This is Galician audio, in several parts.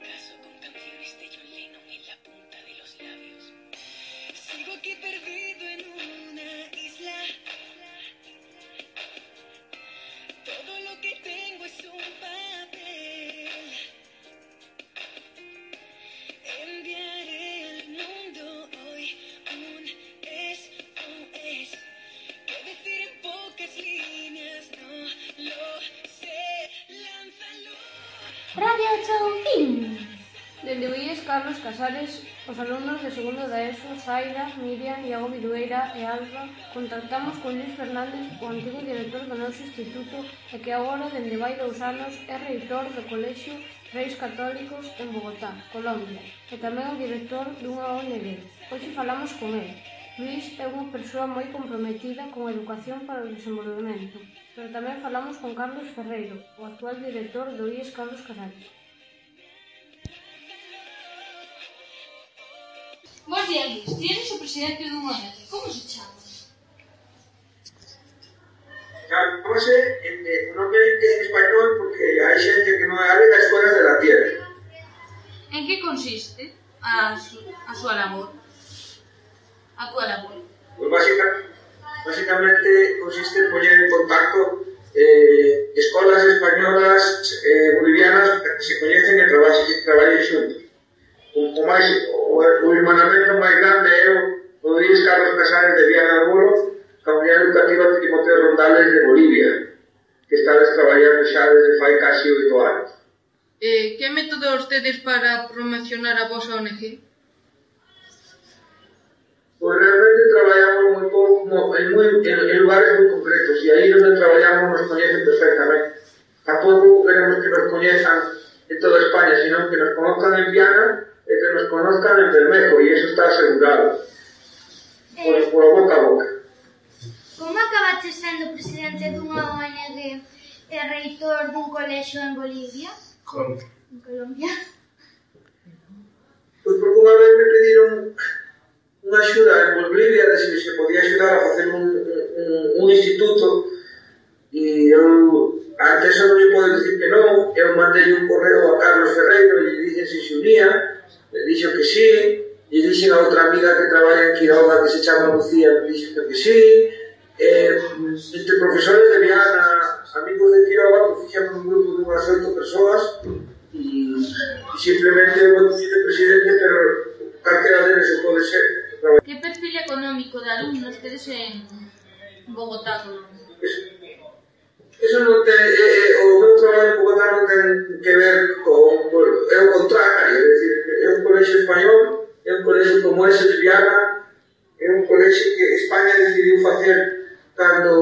Picasso con canciones de John Lennon en la punta de los labios. Aquí perdido en Radio Choupiño. Dende Uíes, Carlos Casares, os alumnos de segundo da ESO, Zaira, Miriam, Iago Virueira e Alba, contactamos con Luis Fernández, o antigo director do noso instituto, e que agora, dende vai dous anos, é reitor do Colexio Reis Católicos en Bogotá, Colombia, e tamén o director dunha ONG. Hoxe falamos con el. Luís é unha persoa moi comprometida con a educación para o desenvolvemento, pero tamén falamos con Carlos Ferreiro, o actual director do IES Carlos Casares. Bos días, Luís. Ti eres o presidente do ONG. Como se chama? Chamase, eh, eh, normalmente en español, porque hai xente que non habla las escuelas de la tierra. En que consiste a, su, a súa labor? a túa labor? Pues básica, básicamente consiste en poñer en contacto eh, escolas españolas eh, bolivianas que se coñecen e traballen, traballen xuntos. O, o, máis, o, o irmanamento máis grande é o, o Luis Carlos Casares de Viana Aguro, a Unidade Educativa de Timoteo Rondales de Bolivia, que estades traballando xa desde fai casi oito anos. Eh, que método tedes para promocionar a vosa ONG? en, muy, en, en lugares muy concretos e aí onde traballamos nos coñecen perfectamente. Tampouco queremos que nos coñezan en toda España, sino que nos conozcan en Viana e que nos conozcan en Bermejo, e eso está asegurado. Por, eh, por boca a boca. Como acabaste sendo presidente dunha ONG e reitor dun colexo en Bolivia? Colombia. En Colombia. Pois pues porque unha vez me pediron unha axuda involucraria de se se podía axudar a facer un, un, un instituto e eu antes eu non podo dicir que non eu mandei un correo a Carlos Ferreiro e dixen se se unía. Le dixo que sí. E dixen a outra amiga que traballa en Quiroga que se chama Lucía e dije que sí. Eh, entre profesores de Viana amigos de Quiroga pues fixamos un grupo de unhas oito persoas e, e simplemente eu bueno, presidente pero calquera deles se pode ser. Que perfil económico de alumnos tedes en Bogotá? Eso non ten, eh, eh, o meu traballo en Bogotá non ten que ver con, é o contrario, é dicir, é un colexo español, é un colexo como ese de Viana, é un colexo que España decidiu facer cando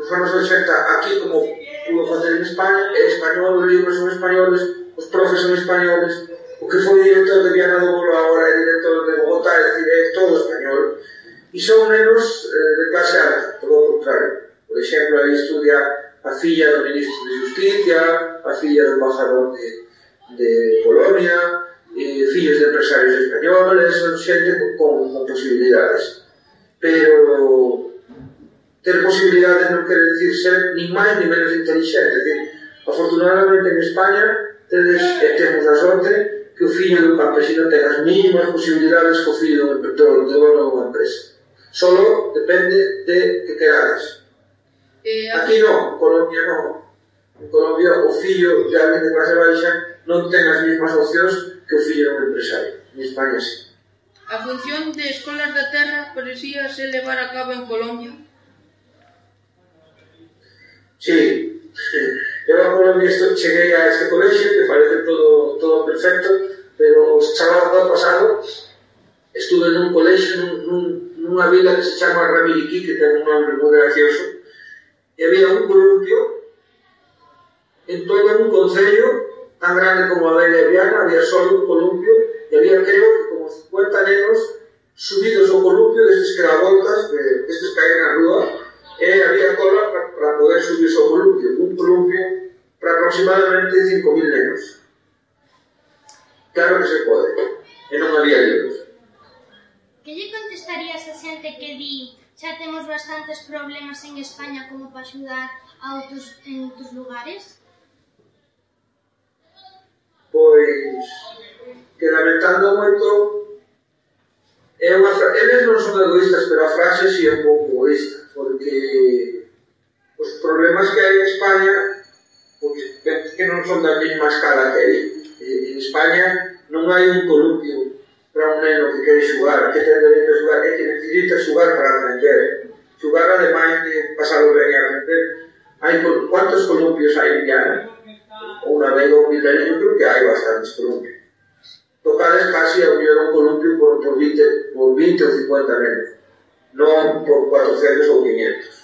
nos anos 80 aquí como pudo facer en España, é español, os libros son españoles, os profes son españoles, o que foi director de Viana do Bolo, agora é director de Bogotá, é decir, é todo español, e son nenos eh, de clase alta, todo o contrario. Por exemplo, aí estudia a filla do ministro de Justicia, a filla do embajador de, de Polonia, eh, fillos de empresarios españoles, son xente con, con posibilidades. Pero ter posibilidades non quere decir ser ni máis ni menos inteligente. Afortunadamente en España tedes, temos a sorte que o fillo do campesino ten as mínimas posibilidades que o fillo do emprendedor de dono dunha empresa. Solo depende de que querades. Eh, Aquí non, Colombia non. En Colombia o fillo de alguén de clase baixa non ten as mesmas opcións que o fillo dun empresario. En España sí. A función de escolas da terra parecía se levar a cabo en Colombia? Sí. sí. Levámolo nisto, cheguei a este colegio, que parece todo, todo perfecto, pero o sábado pasado estuve nun colegio, nun, nun, nunha vila que se chama Ramiriquí, que ten un nombre moi gracioso, e había un columpio en todo un concello tan grande como a Bella Viana, había só un columpio, e había, creo, que como 50 nenos subidos ao columpio destes que dá voltas, destes que hai na rúa, e había cola para poder subirse ao columpio, un columpio para aproximadamente 5.000 negros. Claro que se pode, e non había libros. Que lle contestarías a xente que di xa temos bastantes problemas en España como para axudar a outros en outros lugares? Pois que lamentando moito é unha fra... eles non son egoístas, pero a frase si é un pouco egoísta porque os problemas que hai en España pois, que non son da máis escala que aí. En España non hai un columpio para un neno que quere xugar, que ten dereito a xugar, é que necesita xugar para aprender. Xugar, ademais de pasado ben e aprender, hai cuantos columpios hai en Viana Ou na vega ou Vitalino, creo que hai bastantes columpios. Tocades casi a un columpio por, por, 20, por 20 ou 50 nenos non por 400 ou 500.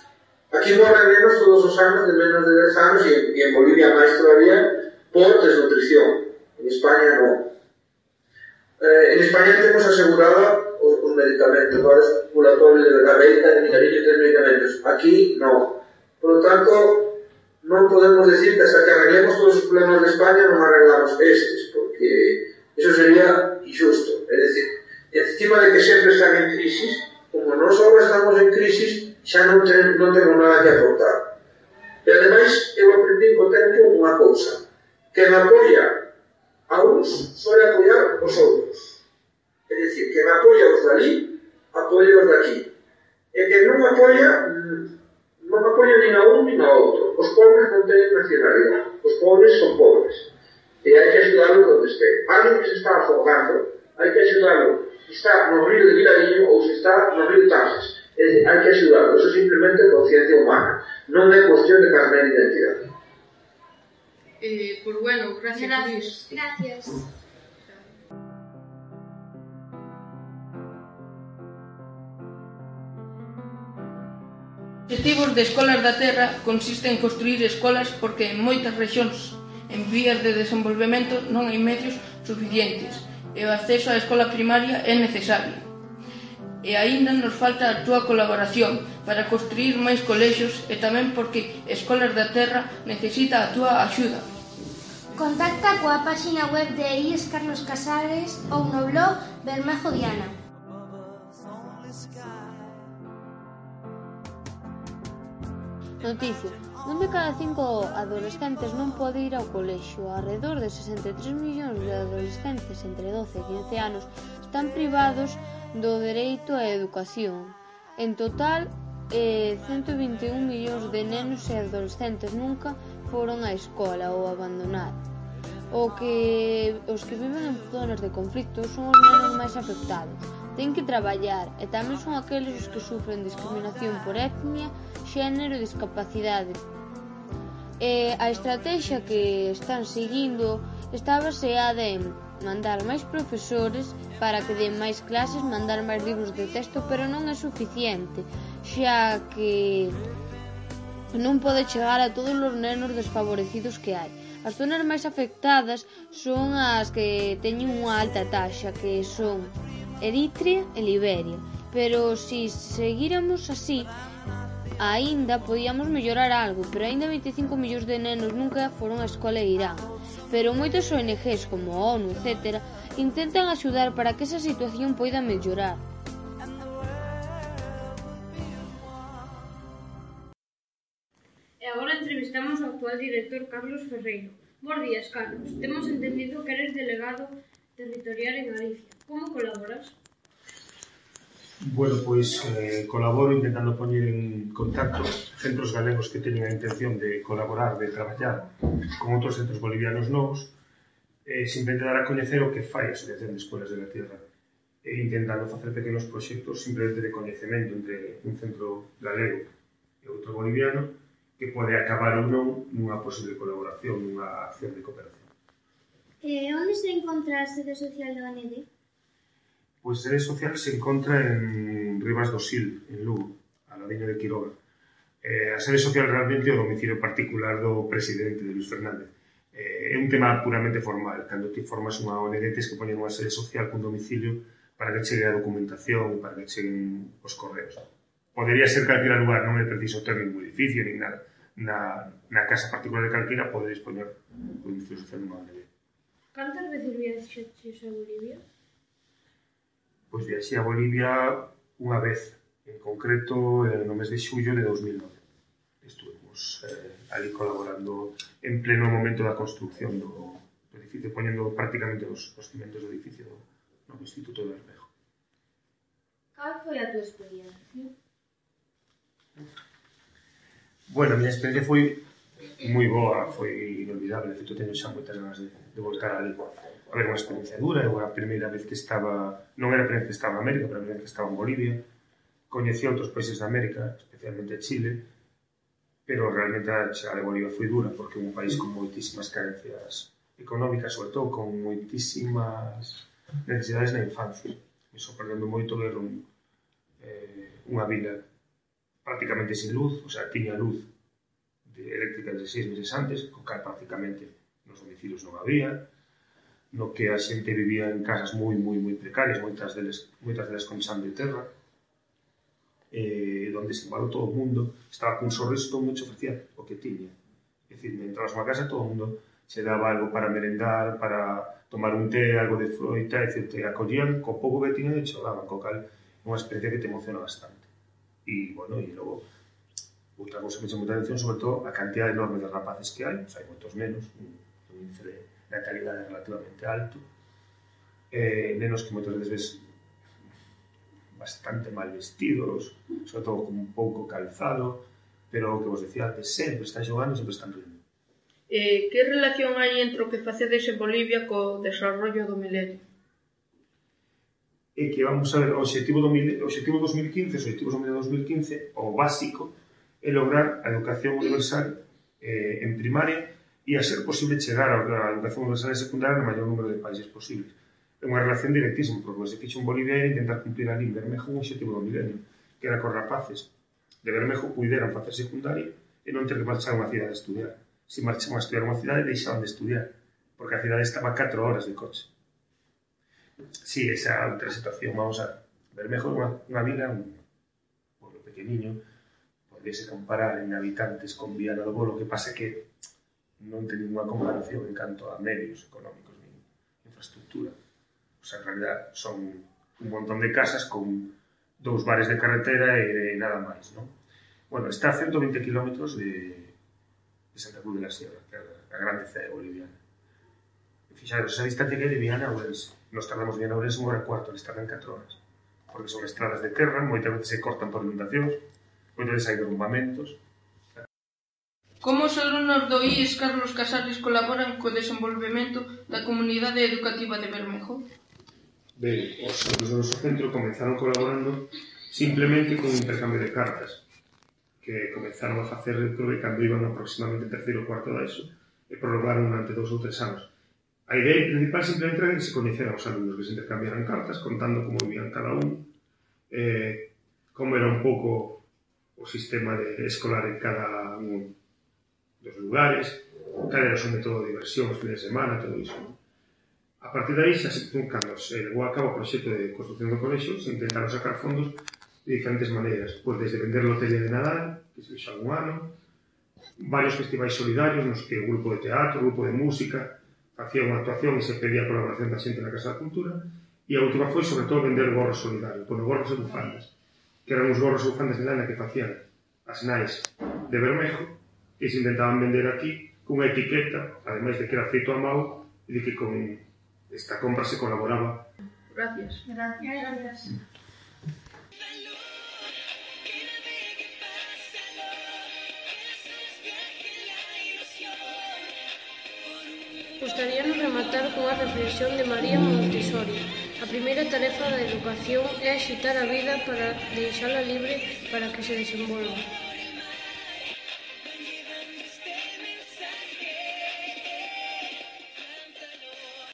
Aquí morren nenos todos os anos de menos de 10 anos e, e en Bolivia máis todavía por desnutrición. En España non. Eh, en España temos asegurada os, os medicamentos, agora circulatorio da venta de migalillo de medicamentos. Aquí no. Por lo tanto, non podemos decir que hasta que arreglemos todos os problemas de España non arreglamos estes, porque eso sería injusto. É decir, encima de que sempre están en crisis, como nós agora estamos en crisis, xa non, ten, non temos nada que aportar. E ademais, eu aprendi co tempo unha cousa, que me apoia a uns, suele apoiar os outros. É dicir, que me apoia os dali, apoia os daqui. E que non apoia, mm, non apoia nin a un nin a outro. Os pobres non teñen nacionalidade, os pobres son pobres. E hai que axudarlos onde este. Alguén que se está afogando, hai que axudarlo está no río de Vilariño ou se está no río Taxas. dicir, hai que axudarlo, eso simplemente conciencia humana. Non é cuestión de carnet de identidade. Eh, por bueno, gracias. Gracias. gracias. Mm. obxectivos de Escolas da Terra consiste en construir escolas porque en moitas rexións en vías de desenvolvemento non hai medios suficientes e o acceso á escola primaria é necesario. E aínda nos falta a túa colaboración para construir máis colexios e tamén porque Escolas da Terra necesita a túa axuda. Contacta coa páxina web de IES Carlos Casares ou no blog Bermejo Diana. Noticias. Un de cada cinco adolescentes non pode ir ao colexio. Arredor de 63 millóns de adolescentes entre 12 e 15 anos están privados do dereito á educación. En total, eh, 121 millóns de nenos e adolescentes nunca foron á escola ou abandonados. O que os que viven en zonas de conflito son os nenos máis afectados ten que traballar e tamén son aqueles os que sufren discriminación por etnia, xénero e discapacidade. E a estrategia que están seguindo está baseada en mandar máis profesores para que den máis clases, mandar máis libros de texto, pero non é suficiente, xa que non pode chegar a todos os nenos desfavorecidos que hai. As zonas máis afectadas son as que teñen unha alta taxa, que son Eritrea e Liberia. Pero se si seguíramos así, aínda podíamos mellorar algo, pero aínda 25 millóns de nenos nunca foron á escola de irán. Pero moitas ONGs como a ONU, etc., intentan axudar para que esa situación poida mellorar. E agora entrevistamos ao actual director Carlos Ferreiro. Bos días, Carlos. Temos entendido que eres delegado territorial en Galicia, como colaboras? Bueno, pois eh, colaboro intentando poñer en contacto centros galegos que teñen a intención de colaborar, de traballar con outros centros bolivianos novos eh, simplemente dar a coñecer o que fai a Asociación de Escolas de la Tierra e intentando facer pequenos proxectos simplemente de coñecemento entre un centro galego e outro boliviano que pode acabar ou non nunha posible colaboración, nunha acción de cooperación. Eh, onde se encontra a sede social da AND? Pois a sede social se encontra en Rivas do Sil, en Lugo, a ladiño de Quiroga. Eh, a sede social realmente é o domicilio particular do presidente de Luis Fernández. Eh, é un tema puramente formal. Cando ti formas unha ONG, tens que poñer unha sede social cun domicilio para que chegue a documentación para que cheguen os correos. Podería ser calquera lugar, non é preciso ter ningún edificio, nin nada. Na, na casa particular de calquera podedes poñer o domicilio social nunha ONG. Cantas veces viaxaches a Bolivia? Pois viaxei a Bolivia unha vez, en concreto no mes de xullo de 2009. Estuvemos eh, ali colaborando en pleno momento da construcción do, do edificio, poñendo prácticamente os, os cimentos do edificio do, no Instituto de Arpejo. Cal foi a túa experiencia? Bueno, a miña experiencia foi moi boa, foi inolvidable, de feito teño xa moitas ganas de, de voltar ali. A ver, unha experiencia dura, eu a primeira vez que estaba, non era a primeira vez que estaba en América, pero a primeira vez que estaba en Bolivia, coñecí outros países de América, especialmente Chile, pero realmente a chegada de Bolivia foi dura, porque é un país con moitísimas carencias económicas, sobre todo con moitísimas necesidades na infancia. Me sorprendendo moito ver un, eh, unha vila prácticamente sin luz, o sea, tiña luz, de eléctricas de seis meses antes, co cal prácticamente nos domicilios non había, no que a xente vivía en casas moi, moi, moi precarias, moitas deles, moitas deles con xambre de terra, eh, donde se igualou todo o mundo, estaba cun sorriso, todo mundo ofrecía o que tiña. É dicir, entras unha casa, todo o mundo se daba algo para merendar, para tomar un té, algo de froita, etc. Te acollían co pouco que tiñan e choraban, co cal unha experiencia que te emociona bastante. E, bueno, e logo Outra cousa que me chamou a atención, sobre todo, a cantidad enorme de rapaces que hai, pues, hai moitos nenos, un índice de natalidade relativamente alto, eh, nenos que moitas veces ves bastante mal vestidos, sobre todo con un pouco calzado, pero o que vos decía antes, sempre están xogando, sempre están rindo. Eh, que relación hai entre o que facedes en Bolivia co desarrollo do milenio? E que vamos a ver, o objetivo do, o objetivo 2015, os objetivos do milenio 2015, o básico, é lograr a educación universal eh, en primaria e a ser posible chegar á educación universal en secundaria no maior número de países posibles. É unha relación directísima, porque se fixo en Bolivia era intentar cumplir ali Bermejo un objetivo do milenio, que era que os rapaces de Bermejo puideran facer secundaria e non ter que marchar a unha cidade a estudiar. Se marchaban a estudiar a unha cidade, deixaban de estudiar, porque a cidade estaba a 4 horas de coche. Si, sí, esa outra situación, vamos a Bermejo é unha, unha vila, un pueblo pequeniño, de comparar en habitantes con Viana do Bolo, que pase que non ten ninguna comparación en canto a medios económicos nin infraestructura. O sea, en realidad son un montón de casas con dous bares de carretera e, e nada máis, non? Bueno, está a 120 km de, de Santa Cruz de la Sierra, que é a, a grande cidade boliviana. E fixaros, esa distancia que hai de Viana a Ourense. Nos tardamos de Viana a Ourense unha hora e cuarto, eles tardan 4 horas. Porque son estradas de terra, moitas veces se cortan por inundacións, Pois entonces hai derrumbamentos Como os alumnos do IES Carlos Casares colaboran co desenvolvemento da comunidade educativa de Bermejo? Ben, os alumnos do noso centro comenzaron colaborando simplemente con un intercambio de cartas que comenzaron a facer dentro de cando iban aproximadamente terceiro ou cuarto da ESO e prolongaron durante dous ou tres anos. A idea principal simplemente era que se coñeceran os alumnos, que se intercambiaran cartas contando como vivían cada un, eh, como era un pouco o sistema de escolar en cada un dos lugares, cal era o seu método de diversión os fines de semana, todo iso. Non? A partir de aí, xa se cando se levou a cabo o proxecto de construcción do colexo, se intentaron sacar fondos de diferentes maneiras, pois desde vender lotería de Nadal, que se xa un ano, varios festivais solidarios nos que o grupo de teatro, o grupo de música, facía unha actuación e se pedía a colaboración da xente na Casa da Cultura, e a última foi, sobre todo, vender gorros solidarios, con gorros e bufandas que eran os gorros ou fandas de lana que facían as nais de Bermejo e se intentaban vender aquí cunha etiqueta, ademais de que era feito a mão e de que con esta compra se colaboraba. Gracias. Gracias. Gracias. Gostaríamos rematar cunha reflexión de María Montessori, A primeira tarefa da educación é axitar a vida para deixala libre para que se desenvolva.